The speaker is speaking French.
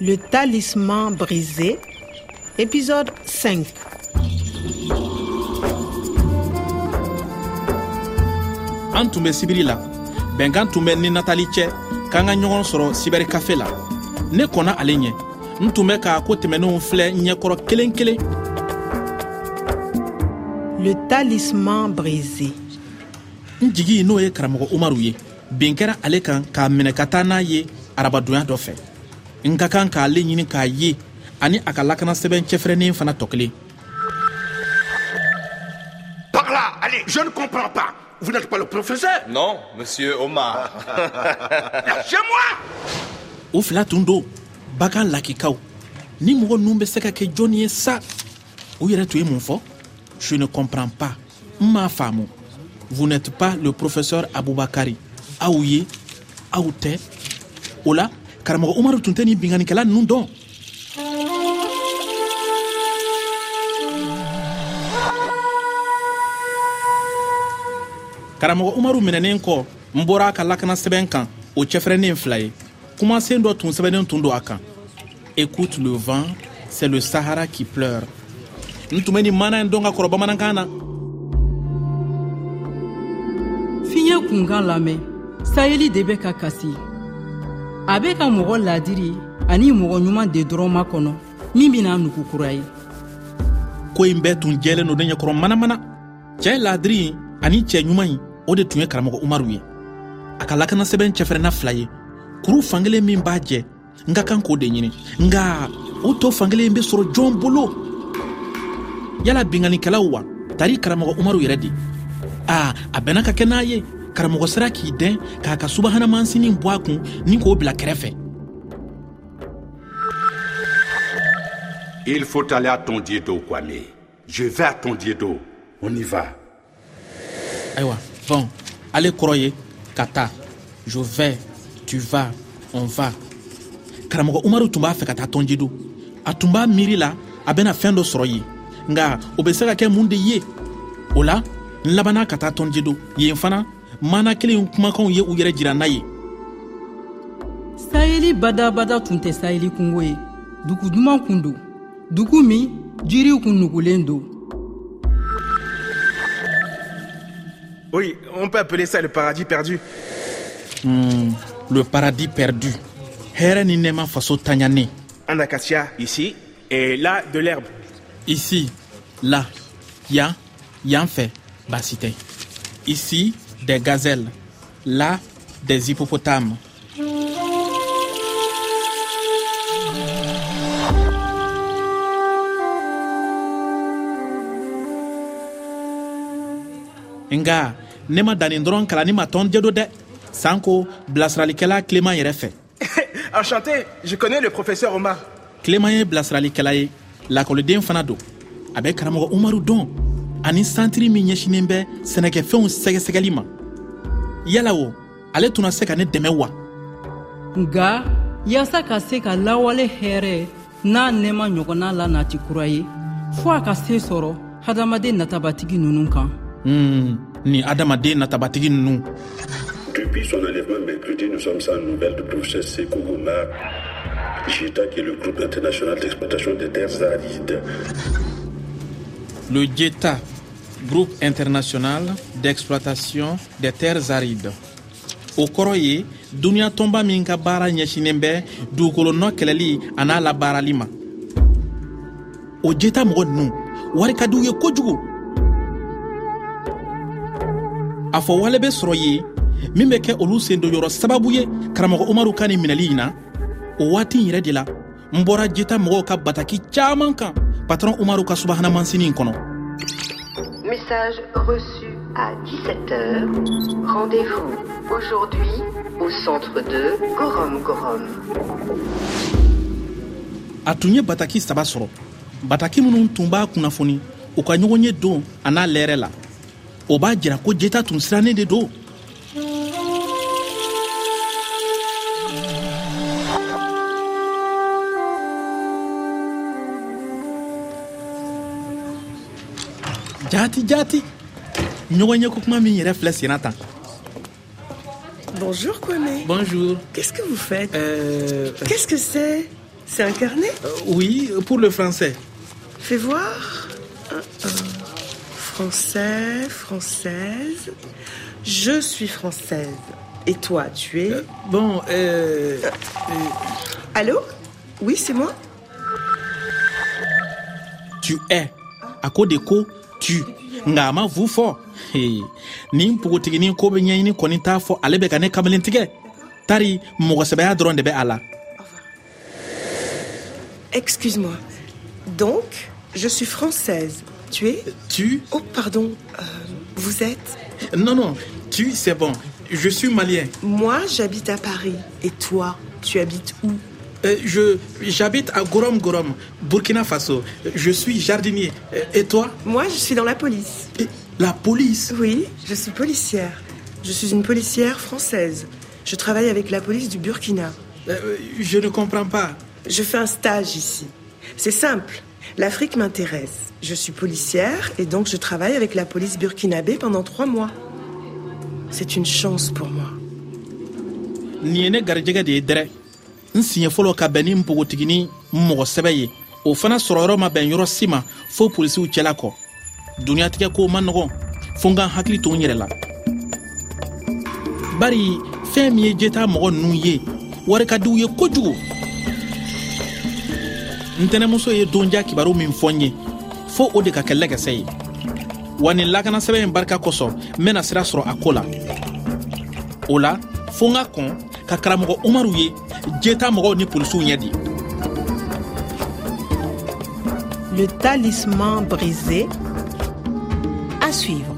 Le talisman brisé, épisode 5. an tun bɛ sibiri la. Bɛnkan tun bɛ ni natali cɛ k'an ka ɲɔgɔn sɔrɔ sibɛri kafe la. Ne kɔnna ale ɲɛ. N tun bɛ k'a ko tɛmɛnenw filɛ ɲɛkɔrɔ kelen kelen Le talisman brisé. n jigi n'o ye karamɔgɔ umaru ye. Bin kɛra ale kan k'a minɛ ka taa n'a ye arabadonya dɔ fɛ n ka kan k'ale ɲini k'a ye ani a ka lakana sɛbɛn cɛfɛrɛnnen fana tɔ kelen. Par là, allez, je ne comprends pas. Vous n'êtes pas le professeur. Non, monsieur Omar. Lâchez-moi. O fila tun don bagan lakikaw ni mɔgɔ ninnu bɛ se ka kɛ jɔnni ye sa. U yɛrɛ tun ye mun fɔ? Je ne comprends pas. N m'a faamu. Vous n'êtes pas le professeur abubakari aw ye aw tɛ. O la karamɔgɔ umaru tun tɛ nin binganikɛla ninnu dɔn karamɔgɔ umaru minɛnen kɔ n bɔra a ka lakana sɛbɛn kan o cɛfɛrɛnnen fila ye kumasen dɔ tun sɛbɛnnen tun don a kan écoute le vent c'est le sahara qui pleure. N tun bɛ nin mana in dɔn ka kɔrɔ bamanankan na de bɛ a bɛ ka mɔgɔ ladiri ani mɔgɔ ɲuman de dɔrɔn makɔnɔ min bɛna nugu kura ye. Ko in bɛɛ tun jɛlen don ne ɲɛkɔrɔ manamana. Cɛɛ ladiri ani cɛɛ ɲuman in o de tun ye karamɔgɔ umaru ye. A ka lakana sɛbɛn cɛfɛrɛnna fila ye. Kuru fankelen min b'a jɛ n ka kan k'o de ɲini. Nga o to fankelen bɛ sɔrɔ jɔn bolo? Yala binganikɛlaw wa? Tari karamɔgɔ umaru yɛrɛ de. A a bɛnna ka kɛ n'a ye karamɔgɔ sera k'i dɛn k'a ka subahana mansinin bɔ a kun ni k'o bila kɛrɛfɛ. Il faut aller à ton Diedo, Kwame. Je vais à ton Diedo. On y va. ayiwa bɔn ale kɔrɔ ye ka taa. Je vais tu vas on va. Karamɔgɔ umaru tun b'a fɛ ka taa tɔnjedo a tun b'a miiri la a bɛna fɛn dɔ sɔrɔ yen. Nga o bɛ se ka kɛ mun de ye. O la n labanna ka taa tɔnjedo yen fana mana kelen kumakanw ye u yɛrɛ jira n'a ye. Sayeli badabada tun tɛ sayeli kungo ye. Dugu duman kun don. Dugu min jiriw kun nugulen don. Oui, on peut appeler ça le paradis perdu. Hmm, le paradis perdu. Hɛrɛ ni nɛɛma faso taɲanen Un acacia ici, et là, de l'herbe. ici là yan yan fɛ baasi tɛ ici des gazelles là des hippopotames. Nga ne ma dannin dɔrɔn kalanni ma tɔn jedo dɛ sanko bilasiralikɛla kileman yɛrɛ fɛ Enchanté, je connais le professeur Omar. kileman ye bilasiralikɛla ye lakɔliden fana don a bɛ karamɔgɔ umaru dɔn ani santiri min ɲɛsinin bɛ sɛnɛkɛfɛnw sɛgɛsɛgɛli ma yala o ale tuna se ka ne dɛmɛ wa? Nga yaasa ka se ka lawale hɛrɛ n'a nɛɛma ɲɔgɔnna la nati kura ye fɔɔ a ka se sɔrɔ hadamaden natabatigi nunu kan. Hmm, ni adamaden natabatigi ninnu Depuis son enlèvement mercredi, nous sommes sans nouvelles du professeur Sekou Goumar, JETA qui est le groupe international d'exploitation des terres arides. le jeta groupe international d'exploitation des terres arides. O kɔrɔ ye duniɲa tɔnba min ka baara ɲɛsinen bɛ dugukolo nɔ kɛlɛli a n'a labaarali ma o jeta mɔgɔ ninnu wari ka ye kojugu a fɔ wale bɛ sɔrɔ ye min kɛ olu sen o bataki caaman kan patɔrɔn umaru ka Message reçu à 17h. Rendez-vous aujourd'hui au centre de Gorom Gorom. a tun ye bataki saba bataki minnu tun b'a kunnafoni u ka ɲɔgɔn ye don la jeta tun sirannen de senna tan Bonjour Kwame. bonjour Qu'est-ce que vous faites? Euh, Qu'est-ce que c'est? C'est un carnet? Euh, oui, pour le français. Fais voir. Français, française. Je suis française. Et toi, tu es? Bon, euh, Allô? Oui, c'est moi? Tu es. Ko de tu. Nga a ma vu fɔ. Nin npogotiginin ko bɛ ɲɛɲini kɔni t'a fɔ ale bɛ ka ne kamalen tigɛ. Tari mɔgɔsɛbɛya dɔrɔn de bɛ a la. Excuse-moi. Donc, je suis française. Tu es? Tu? Oh, pardon. euh, vous êtes? Non, non, tu, c'est bon. Je suis malien. Moi, j'habite à Paris. Et toi, tu habites où? Euh, je j'habite à Gorom Gorom, Burkina Faso. Je suis jardinier. Euh, Et toi? Moi, je suis dans la police. Et La police? Oui, je suis policière. Je suis une policière française. Je travaille avec la police du Burkina. Euh, Je ne comprends pas. Je fais un stage ici. C'est simple. L'Afrique m'intéresse. Je suis policière et donc je travaille avec la police burkinabé pendant trois mois. C'est une chance pour moi. Ye ye n siɲɛ fɔlɔ ka bɛn ni npogotigini mɔgɔ sɛbɛ ye. O fana sɔrɔ yɔrɔ ma bɛn yɔrɔ si ma fo polisiw cɛla kɔ. Duniyatigɛ kow ma nɔgɔn fo n ka n hakili to n yɛrɛ la. Bari fɛn min ye jeta mɔgɔ ninnu ye wari ka diw ye kojugu. Ntɛnɛmuso ye donja kibaru min fɔ n ye fo o de ka kɛ lɛgɛsɛ ye. Wa nin lakana sɛbɛn in barika kosɔn n bena sira sɔrɔ a ko la. O la fo n ka kɔn ka karamɔgɔ umaru ye Le talisman brisé. À suivre.